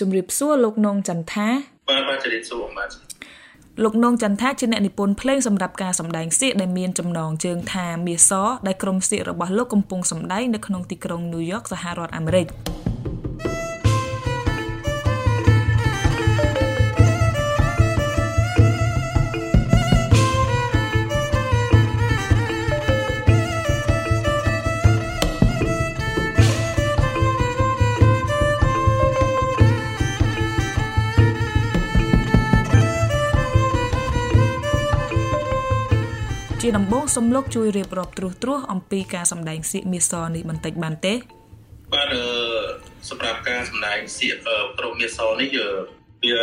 ជំរាបសួរលោកនងចន្ទថាបាទបាទជំរាបសួរបាទលោកនងចន្ទថាជាអ្នកនិពន្ធភ្លេងសម្រាប់ការសម្ដែងសៀកដែលមានចំណងជើងថាមាសដែលក្រុមសៀករបស់លោកកំពុងសម្ដែងនៅក្នុងទីក្រុងញូវយ៉កសហរដ្ឋអាមេរិក។ សូមលោកជួយរៀបរាប់ត្រួសត្រាសអំពីការសម្ដែងសៀកមាសនេះបន្តិចបានទេបាទសម្រាប់ការសម្ដែងសៀកក្រុមមាសនេះវា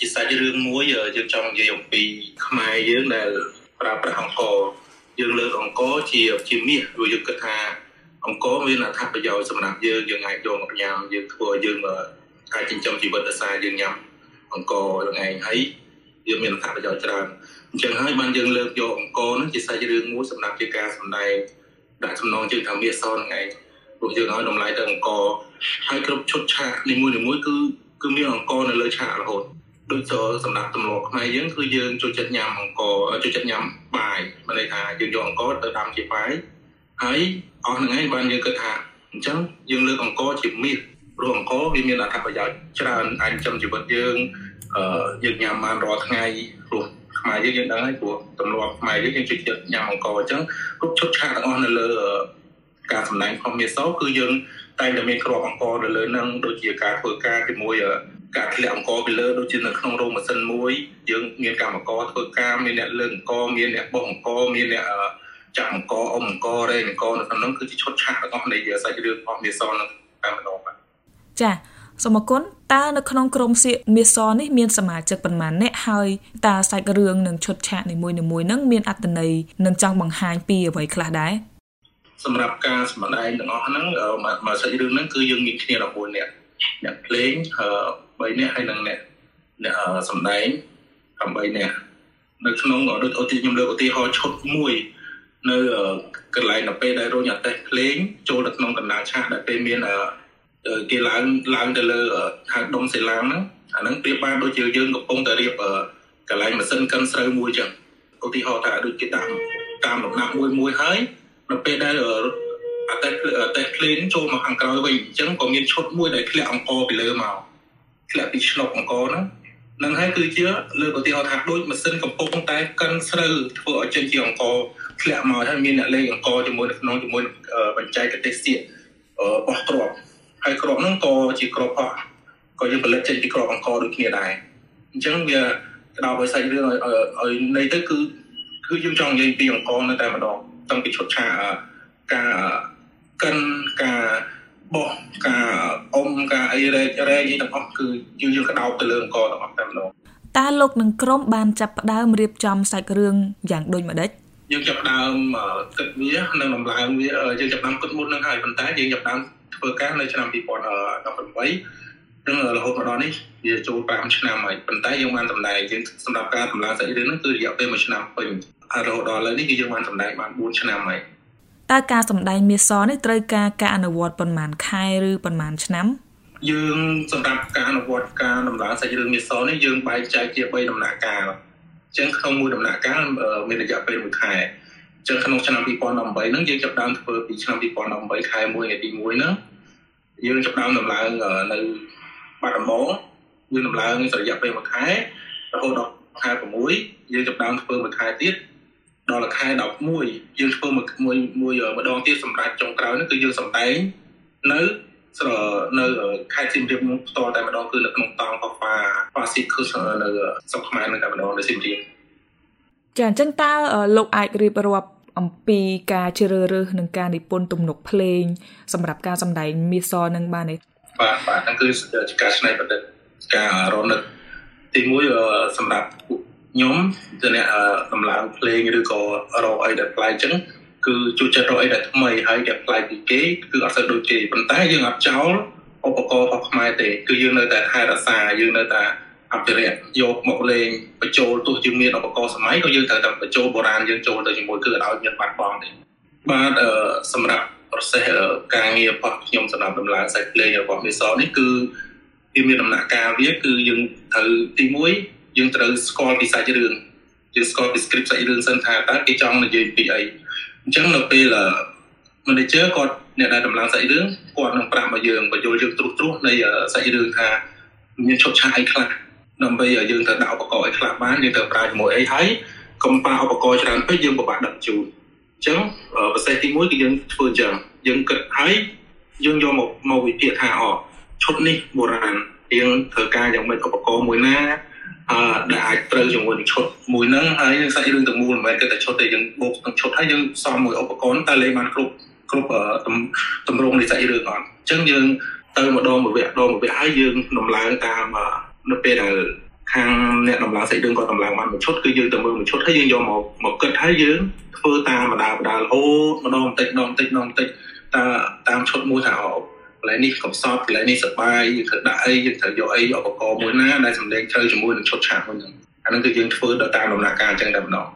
ជាសាច់រឿងមួយយើងចង់និយាយអំពីខ្មែរយើងដែលប្រើប្រាស់អង្គរយើងលើកអង្គរជាជាមាសព្រោះយើងគិតថាអង្គរមានអត្ថប្រយោជន៍សម្រាប់យើងយើងអាចយកមកញ៉ាំយើងធ្វើយើងអាចចិញ្ចឹមជីវិតដោយសារយើងញ៉ាំអង្គរហ្នឹងឯងហើយ យើងមានអត្ថប្រយោជន៍ច្រើនអញ្ចឹងហើយបានយើងលើកយកអង្គរនឹងជាសាច់រឿងមួយសម្រាប់ជាការសម្ដែងដាក់ចំណងជើងថាមាសហ្នឹងឯងព្រោះយើងឲ្យតម្លៃទៅអង្គរហើយគ្រប់ឈុតឆាកនីមួយៗគឺគឺមានអង្គរនៅលើឆាករហូតដូចទៅសម្រាប់ទម្លាប់ខ្មែរយើងគឺយើងចូលចិត្តញ៉ាំអង្គរចូលចិត្តញ៉ាំបាយមានន័យថាយើងយកអង្គរទៅដាំជាបាយហើយអស់ហ្នឹងឯងបានយើងគិតថាអញ្ចឹងយើងលើកអង្គរជាមាសព្រោះអង្គរវាមានអត្ថប្រយោជន៍ច្រើនអាចចំជីវិតយើងអឺ យើងញ៉ាំបានរាល់ថ្ងៃព្រោះខ្មែរយើងយើងដឹងហើយព្រោះទម្លាប់ខ្មែរយើងយើងជួយចិត្តញ៉ាំអង្គអញ្ចឹងគ្រប់ឈុតឆាកទាំងអស់នៅលើការសម្ដែងផងមាសគឺយើងតែងតែមានគ្រាប់អង្គនៅលើនឹងដូចជាការធ្វើការជាមួយការធ្លាក់អង្គពីលើដូចជានៅក្នុងរោងម៉ាស៊ីនមួយយើងមានកម្មករធ្វើការមានអ្នកលើកអង្គមានអ្នកបោះអង្គមានអ្នកចាក់អង្គអ៊ំអង្គរ៉េអង្គនៅក្នុងនោះគឺជាឈុតឆាកទាំងអស់នៃសាច់រឿងផងមាសនឹងតែម្ដងបាទចា សូមអគុណតើនៅក្នុងក្រុមសៀកមាសនេះមានសមាជិកប៉ុន្មានអ្នកហើយតើសាច់រឿងនិងឈុតឆាកនីមួយៗនឹងមានអត្ថន័យនិងចង់បង្ហាញពីអ្វីខ្លះដែរសម្រាប់ការសម្ដែងទាំងអស់ហ្នឹងមកសាច់រឿងហ្នឹងគឺយើងមានគ្នា11នាក់អ្នកភ្លេង3នាក់ហើយនិងអ្នកអ្នកសម្ដែង8នាក់នៅក្នុងដូចឧទាខ្ញុំលើកឧទាហរណ៍ឈុតមួយនៅកន្លែងនៅពេលដែលរោងអាតេសភ្លេងចូលទៅក្នុងកណ្ដាលឆាកដែលពេលមាន គេឡើងឡើងទៅលើហៅដុំសេឡាងហ្នឹងអាហ្នឹងប្រៀបបានដូចជាយើងកំពុងតែរៀបកន្លែងម៉ាស៊ីនកិនស្រូវមួយចឹងឧទាហរណ៍ថាដូចគេតាមតាមលំដាប់មួយមួយហើយនៅពេលដែលអតេអតេភ្លេងចូលមកខាងក្រោយវិញអញ្ចឹងក៏មានឈុតមួយដែលធ្លាក់អង្គពីលើមកធ្លាក់ពីឆ្លុកអង្គហ្នឹងនឹងហើយគឺជាលើកឧទាហរណ៍ថាដូចម៉ាស៊ីនកំពុងតែកិនស្រូវធ្វើឲ្យចេញជាអង្គធ្លាក់មកហើយមានអ្នកលេងអង្គជាមួយនៅក្នុងជាមួយបញ្ចែកទេសទៀតបោះគ្រាប់ ហើយក្របហ្នឹងក៏ជាក្របអស់ក៏យើងផលិតចេញពីក្របអង្គដូចគ្នាដែរអញ្ចឹងវាក្តោបឲ្យសាច់រឿងឲ្យឲ្យន័យទៅគឺគឺយើងចង់និយាយពីអង្គនៅតែម្ដងតាំងពីឈុតឆាកការកិនការបោះការអុំការអីរែករែកអីទាំងអស់គឺយើងយើងក្តោបទៅលើអង្គទាំងអស់តែម្ដងតើលោកនឹងក្រុមបានចាប់ផ្ដើមរៀបចំសាច់រឿងយ៉ាងដូចម្ដេចយើងចាប់ដើមគិតវានិងដំឡើងវាយើងចាប់ដើមគិតមុននឹងហើយប៉ុន្តែយើងចាប់ដើម ធ្វើការនៅឆ្នាំ2018នឹងរហូតមកដល់នេះវាចូល5ឆ្នាំហើយប៉ុន្តែយើងបានតម្ដែងយើងសម្រាប់ការតម្លើងសាច់រឿងហ្នឹងគឺរយៈពេល1ឆ្នាំពេញហើយរហូតដល់ឥឡូវនេះគឺយើងបានតម្ដែងបាន4ឆ្នាំហើយតើការសម្ដែងមាសនេះត្រូវការការអនុវត្តប៉ុន្មានខែឬប៉ុន្មានឆ្នាំយើងសម្រាប់ការអនុវត្តការដំឡើងសាច់រឿងមាសនេះយើងបែងចែកជា3ដំណាក់កាលអញ្ចឹងក្នុងមួយដំណាក់កាលមានរយៈពេល1ខែអញ្ចឹងក្នុងឆ្នាំ2018ហ្នឹងយើងចាប់ដើមធ្វើពីឆ្នាំ2018ខែ1ថ្ងៃទី1ហ្នឹង យើងចាប់ដើមដំឡើងនៅបាត់ដំបងយើងដំឡើងរយៈពេល1ខែរហូតដល់ខែ6យើងចាប់ដើមធ្វើមួយខែទៀតដល់ខែ11យើងធ្វើមួយមួយមួយម្ដងទៀតសម្រាប់ចុងក្រោយនោះគឺយើងសម្ដែងនៅស្រនៅខេត្តសៀមរាបនោះផ្ទាល់តែម្ដងគឺនៅក្នុងតង់ផាហ្វាហ្វាស៊ីគឺនៅស្រុកខ្មែរនៅតែម្ដងនៅសៀមរាបចាអញ្ចឹងតើលោកអាចរៀបរាប់ អំពីការជ្រើសរើសនិងការនិពន្ធទំនុកភ្លេង សម្រាប់ការសម្ដែងមាសនឹងបានទេបាទបាទហ្នឹងគឺជាការច្នៃប្រឌិតការរនឹកទីមួយសម្រាប់ខ្ញុំជាអ្នកតម្លើងភ្លេងឬក៏រកអីដែលប្លែកអញ្ចឹងគឺជួយចិត្តរកអីដែលថ្មីហើយដែលប្លែកពីគេគឺអត់សូវដូចគេប៉ុន្តែយើងអត់ចោលឧបករណ៍របស់ខ្មែរទេគឺយើងនៅតែថែរក្សាយើងនៅតែ អភិរក្សយកមកលេងបញ្ចូលទោះយើងមានឧបករណ៍សម័យក៏យើងត្រូវតែបញ្ចូលបុរាណយើងចូលទៅជាមួយគឺឲ្យមានបាត់បង់ទេបាទសម្រាប់ process ការងាររបស់ខ្ញុំសម្រាប់ដំឡើងសាច់ភ្លេងរបស់មីសនេះគឺវាមានដំណាក់កាលវាគឺយើងត្រូវទី1យើងត្រូវស្គាល់ពីសាច់រឿងយើងស្គាល់ពី script សាច់រឿងសិនថាតើគេចង់និយាយពីអីអញ្ចឹងនៅពេល manager គាត់អ្នកដែលដំឡើងសាច់រឿងគាត់នឹងប្រាប់មកយើងបញ្យល់យើងត្រួសត្រាសនៃសាច់រឿងថាមានឈុតឆាកអីខ្លះ ដើម្បីឲ្យយើងត្រូវដាក់ឧបករណ៍អីខ្លះបានយើងត្រូវប្រើជាមួយអីហើយកុំប្រើឧបករណ៍ច្រើនពេកយើងពិបាកដឹកជូនអញ្ចឹងប្រសេសទី1គឺយើងធ្វើអញ្ចឹងយើងគិតហើយយើងយកមកមកវិភាគថាអឈុតនេះបុរាណយើងធ្វើការយ៉ាងម៉េចឧបករណ៍មួយណាអឺដែលអាចត្រូវជាមួយនឹងឈុតមួយហ្នឹងហើយសាច់រឿងទាំងមូលមិនមែនគឺតែឈុតទេយើងបូកទាំងឈុតហើយយើងសំមួយឧបករណ៍តែលេបានគ្រប់គ្រប់តម្រងនៃសាច់រឿងអត់អញ្ចឹងយើងទៅម្ដងមួយវគ្គដងមួយវគ្គហើយយើងដំឡើងតាម នៅពេលដែលខាងអ្នកដំឡើងសាច់រឿងគាត់ដំឡើងបានមួយឈុតគឺយើងទៅមើលមួយឈុតហើយយើងយកមកមកគិតហើយយើងធ្វើតាមម្ដងម្ដងរហូតម្ដងបន្តិចម្ដងបន្តិចម្ដងបន្តិចតាតាមឈុតមួយថាអូកន្លែងនេះកំសត់កន្លែងនេះសបាយយើងត្រូវដាក់អីយើងត្រូវយកអីឧបករណ៍មួយណាដែលសម្ដែងត្រូវជាមួយនឹងឈុតឆាកមួយហ្នឹងអាហ្នឹងគឺយើងធ្វើទៅតាមដំណាក់កាលអញ្ចឹងតែម្ដង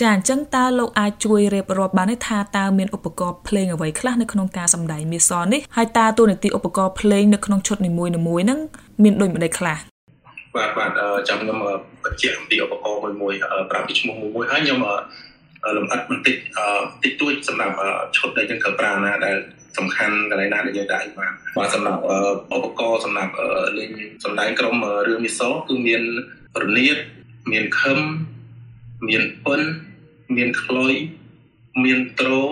ចាអញ្ចឹងតើលោកអាចជួយរៀបរាប់បានទេថាតើមានឧបករណ៍ភ្លេងអ្វីខ្លះនៅក្នុងការសម្ដែងមាសនេះហើយតើតួនាទីឧបករណ៍ភ្លេងនៅក្នុងឈុតនីមួយៗហ្នឹងមានដូចម្ដេចខ្លះ បាទបាទចាំខ្ញុំបញ្ជាក់អំពីឧបករណ៍មួយមួយប្រាប់ពីឈ្មោះមួយមួយហើយខ្ញុំលម្អិតបន្តិចតិចតួចសម្រាប់ឈុតដែលយើងត្រូវប្រើណាដែលសំខាន់កន្លែងណាដែលយើងដាក់បានបាទសម្រាប់ឧបករណ៍សម្រាប់លេងសម្ដែងក្រុមរឿងមីសគឺមានរនាតមានខឹមមានពុនមានខ្លុយមានត្រូ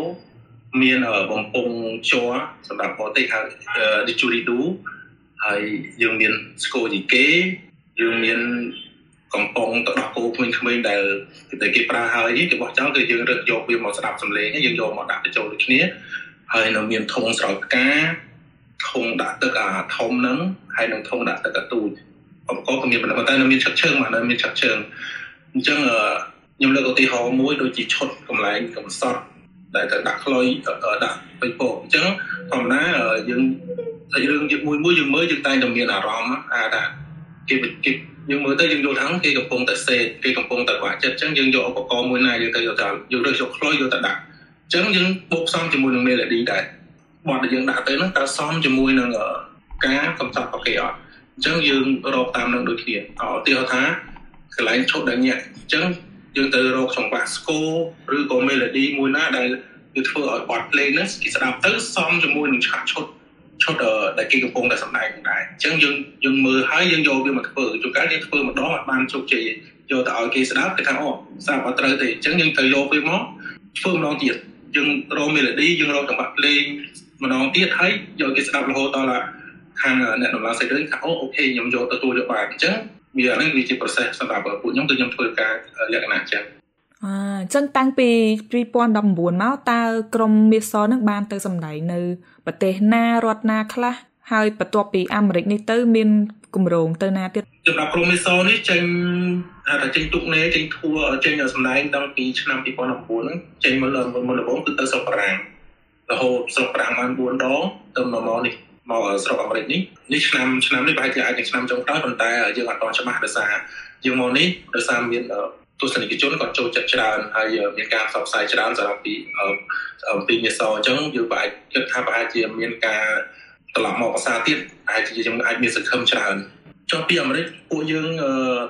មានបំពង់ជ័រសម្រាប់បរទេសហៅ didgeridoo ហើយយើងមានស្គរយីគេ យើងមានកំប៉ុងទៅដោះគោក្មេងៗដែលតែគេប្រើហើយគេបោះចោលគឺយើងរឹតយកវាមកស្ដាប់សំឡេងយើងយកមកដាក់បញ្ចូលដូចគ្នាហើយនៅមានធុងស្រោចផ្កាធុងដាក់ទឹកអាធំហ្នឹងហើយនឹងធុងដាក់ទឹកអាទូចឧបករណ៍ក៏មានប៉ុន្តែនៅមានឆឹកឈើងមកនៅមានឆឹកឈើងអញ្ចឹងខ្ញុំលើកឧទាហរណ៍មួយដូចជាឈុតកម្លែងកំសត់ដែលត្រូវដាក់ខ្លុយដាក់បិពោអញ្ចឹងធម្មតាយើងសាច់រឿងយើងមួយមួយយើងមើលយើងតែងតែមានអារម្មណ៍អាថា គេគេយើងមើលទៅយើងយល់ថាគេកំពុងតែសេគេកំពុងតែខ្វះចិត្តអញ្ចឹងយើងយកឧបករណ៍មួយណាយើងទៅយកទៅយើងរើសយកខ្លុយយកទៅដាក់អញ្ចឹងយើងបូកផ្សំជាមួយនឹង melody ដែរបទដែលយើងដាក់ទៅហ្នឹងតើសមជាមួយនឹងការកំសត់របស់គេអត់អញ្ចឹងយើងរកតាមនឹងដូចគ្នាឧទាហរណ៍ថាកន្លែងឈុតដែលញាក់អញ្ចឹងយើងទៅរកចង្វាក់ស្គរឬក៏ melody មួយណាដែលគឺធ្វើឲ្យបទភ្លេងហ្នឹងគេស្ដាប់ទៅសមជាមួយនឹងឆាកឈុត ឈុតដែលគេកំពុងតែសម្ដែងដែរអញ្ចឹងយើងយើងមើលហើយយើងយកវាមកធ្វើជួនកាលយើងធ្វើម្ដងអត់បានជោគជ័យយកទៅឲ្យគេស្ដាប់គេថាអូស្ដាប់អត់ត្រូវទេអញ្ចឹងយើងត្រូវយកវាមកធ្វើម្ដងទៀតយើងរក melody យើងរកចង្វាក់ភ្លេងម្ដងទៀតហើយយកគេស្ដាប់រហូតដល់ខាងអ្នកដំណើរសេចក្ដីថាអូអូខេខ្ញុំយកទទួលយកបានអញ្ចឹងវាហ្នឹងវាជា process សម្រាប់ពួកខ្ញុំគឺខ្ញុំធ្វើការលក្ខណៈចឹងអញ្ចឹងតាំងពី2019មកតើក្រុមមាសនឹងបានទៅសម្ដែងនៅ ប្រទេសណារដ្ឋណាខ្លះហើយបន្ទាប់ពីអាមេរិកនេះទៅមានគម្រោងទៅណាទៀតសម្រាប់ក្រុមមេសនេះចេញថាចេញទុកណេចេញធួចេញសម្ដែងតាំងពីឆ្នាំ2019ហ្នឹងចេញមកលើមុនដំបូងគឺទៅស្រុកបារាំងរហូតស្រុកបារាំងបាន4ដងទៅមកនេះមកស្រុកអាមេរិកនេះនេះឆ្នាំឆ្នាំនេះប្រហែលជាអាចនឹងឆ្នាំចុងក្រោយប៉ុន្តែយើងអត់ទាន់ច្បាស់ដោយសារយើងមកនេះដោយសារមាន ទស្សនិកជនគាត់ចូលចិត្តច្រើនហើយមានការផ្សព្វផ្សាយច្រើនសម្រាប់ពីពីមាសអញ្ចឹងយើងប្រហែលគិតថាប្រហែលជាមានការត្រឡប់មកភាសាទៀតអាចជាយើងអាចមានសង្ឃឹមច្រើនចុះពីអាមេរិកពួកយើង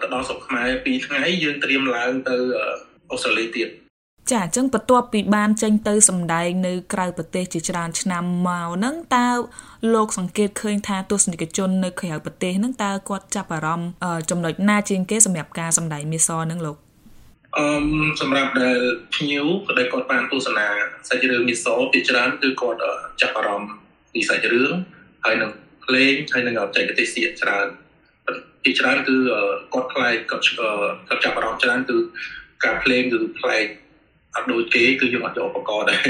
ទៅដល់ស្រុកខ្មែរ2ថ្ងៃយើងត្រៀមឡើងទៅអូស្ត្រាលីទៀតចាអញ្ចឹងបន្ទាប់ពីបានចេញទៅសម្ដែងនៅក្រៅប្រទេសជាច្រើនឆ្នាំមកហ្នឹងតើលោកសង្កេតឃើញថាទស្សនិកជននៅក្រៅប្រទេសហ្នឹងតើគាត់ចាប់អារម្មណ៍ចំណុចណាជាងគេសម្រាប់ការសម្ដែងមាសហ្នឹងលោក អឺសម្រាប់ដែលភ្ញៀវក៏ដែលគាត់បានទស្សនាសាច់រឿងមាសពីច្រើនគឺគាត់ចាប់អារម្មណ៍ពីសាច់រឿងហើយនឹងភ្លេងហើយនឹងបច្ចេកទេសសៀកច្រើនពីច្រើនគឺគាត់ខ្លាយគាត់គាត់ចាប់អារម្មណ៍ច្រើនគឺការភ្លេងគឺប្លែកអត់ដូចគេគឺយើងអត់យកឧបករណ៍ដែរ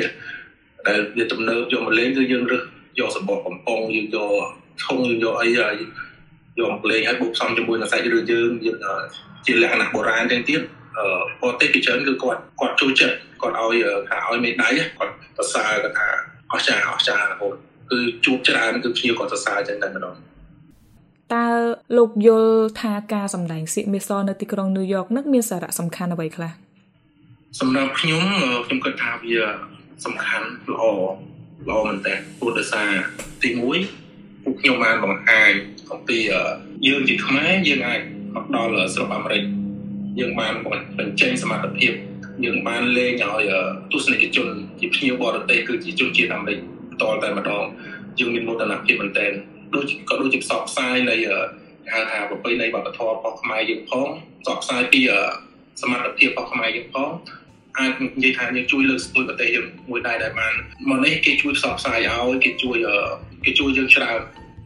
ដែលវាទំនើបយកមកលេងគឺយើងរើសយកសម្បកកំប៉ុងយើងយកធុងយើងយកអីហើយយកមកលេងហើយបុកផ្សំជាមួយនឹងសាច់រឿងយើងយើងជាលក្ខណៈបុរាណចឹងទៀត អឺបរទេសពីច្រើនគឺគាត់គាត់ចូលចិត្តគាត់ឲ្យថាឲ្យមេដៃគាត់សរសើរគាត់ថាអស្ចារ្យអស្ចារ្យរហូតគឺជួបច្រើនគឺភ្ញៀវគាត់សរសើរចឹងតែម្ដងតើលោកយល់ថាការសម្ដែងសៀកមេសនៅទីក្រុងញូវយ៉កនឹងមានសារៈសំខាន់អ្វីខ្លះសម្រាប់ខ្ញុំខ្ញុំគិតថាវាសំខាន់ល្អល្អមែនតើព្រោះដោយសារទី1ពួកខ្ញុំបានបង្ហាញអំពីយើងជាខ្មែរយើងអាចមកដល់ស្រុកអាមេរិក យើងបានបញ្ចេញសមត្ថភាពយើងបានលេងឲ្យទស្សនិកជនជាភ្ញៀវបរទេសគឺជាជនជាតិអាមេរិកតតែម្ដងយើងមានមោទនភាពមែនទែនដូចក៏ដូចជាផ្សព្វផ្សាយនៃហៅថាប្រពៃណីវប្បធម៌របស់ខ្មែរយើងផងផ្សព្វផ្សាយពីសមត្ថភាពរបស់ខ្មែរយើងផងអាចនិយាយថាយើងជួយលើកស្ទួយប្រទេសយើងមួយដែរដែលបានមកនេះគេជួយផ្សព្វផ្សាយឲ្យគេជួយគេជួយយើងច្រើន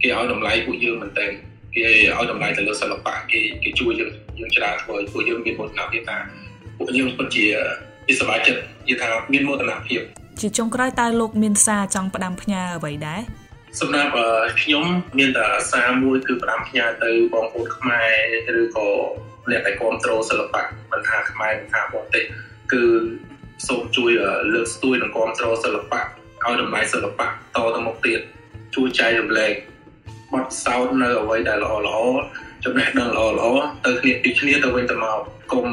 គេឲ្យតម្លៃពួកយើងមែនទែន គេឲ្យតម្លៃទៅលើសិល្បៈគេគេជួយយើងយើងច្រើនធ្វើឲ្យពួកយើងមានមោទនភាពថាពួកយើងពិតជាជាសមាជិកនិយាយថាមានមោទនភាពជាចុងក្រោយតើលោកមានសារចង់ផ្ដាំផ្ញើអ្វីដែរសម្រាប់ខ្ញុំមានតែសារមួយគឺផ្ដាំផ្ញើទៅបងប្អូនខ្មែរឬក៏អ្នកដែលគ្រប់គ្រងសិល្បៈមិនថាខ្មែរមិនថាបរទេសគឺសូមជួយលើកស្ទួយនិងគ្រប់គ្រងសិល្បៈឲ្យតម្លៃសិល្បៈតទៅមុខទៀតជួយចែករំលែក បទសោតនៅអ្វីដែលល្អល្អចំណេះដឹងល្អល្អទៅគ្នាពីគ្នាទៅវិញទៅមកកុំ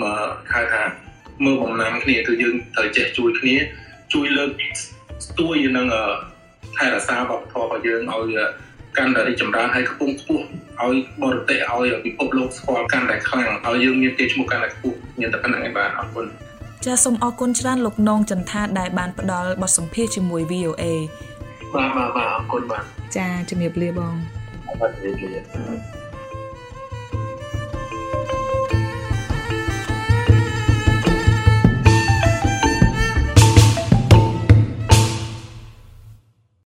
ហៅថាមើលបំណាំគ្នាគឺយើងត្រូវចេះជួយគ្នាជួយលើកស្ទួយនឹងថែរក្សាវប្បធម៌របស់យើងឲ្យកាន់តែរីកចម្រើនហើយខ្ពង់ខ្ពស់ឲ្យបរទេសឲ្យពិភពលោកស្គាល់កាន់តែខ្លាំងឲ្យយើងមានគេឈ្មោះកាន់តែខ្ពស់មានតែប៉ុណ្្នឹងឯងបាទអរគុណចាសសូមអរគុណច្រើនលោកនងចន្ទថាដែលបានផ្ដល់បទសម្ភាសជាមួយ VOA បាទបាទបាទអរគុណបាទចាជំរាបលាបង បាទជំរាបលា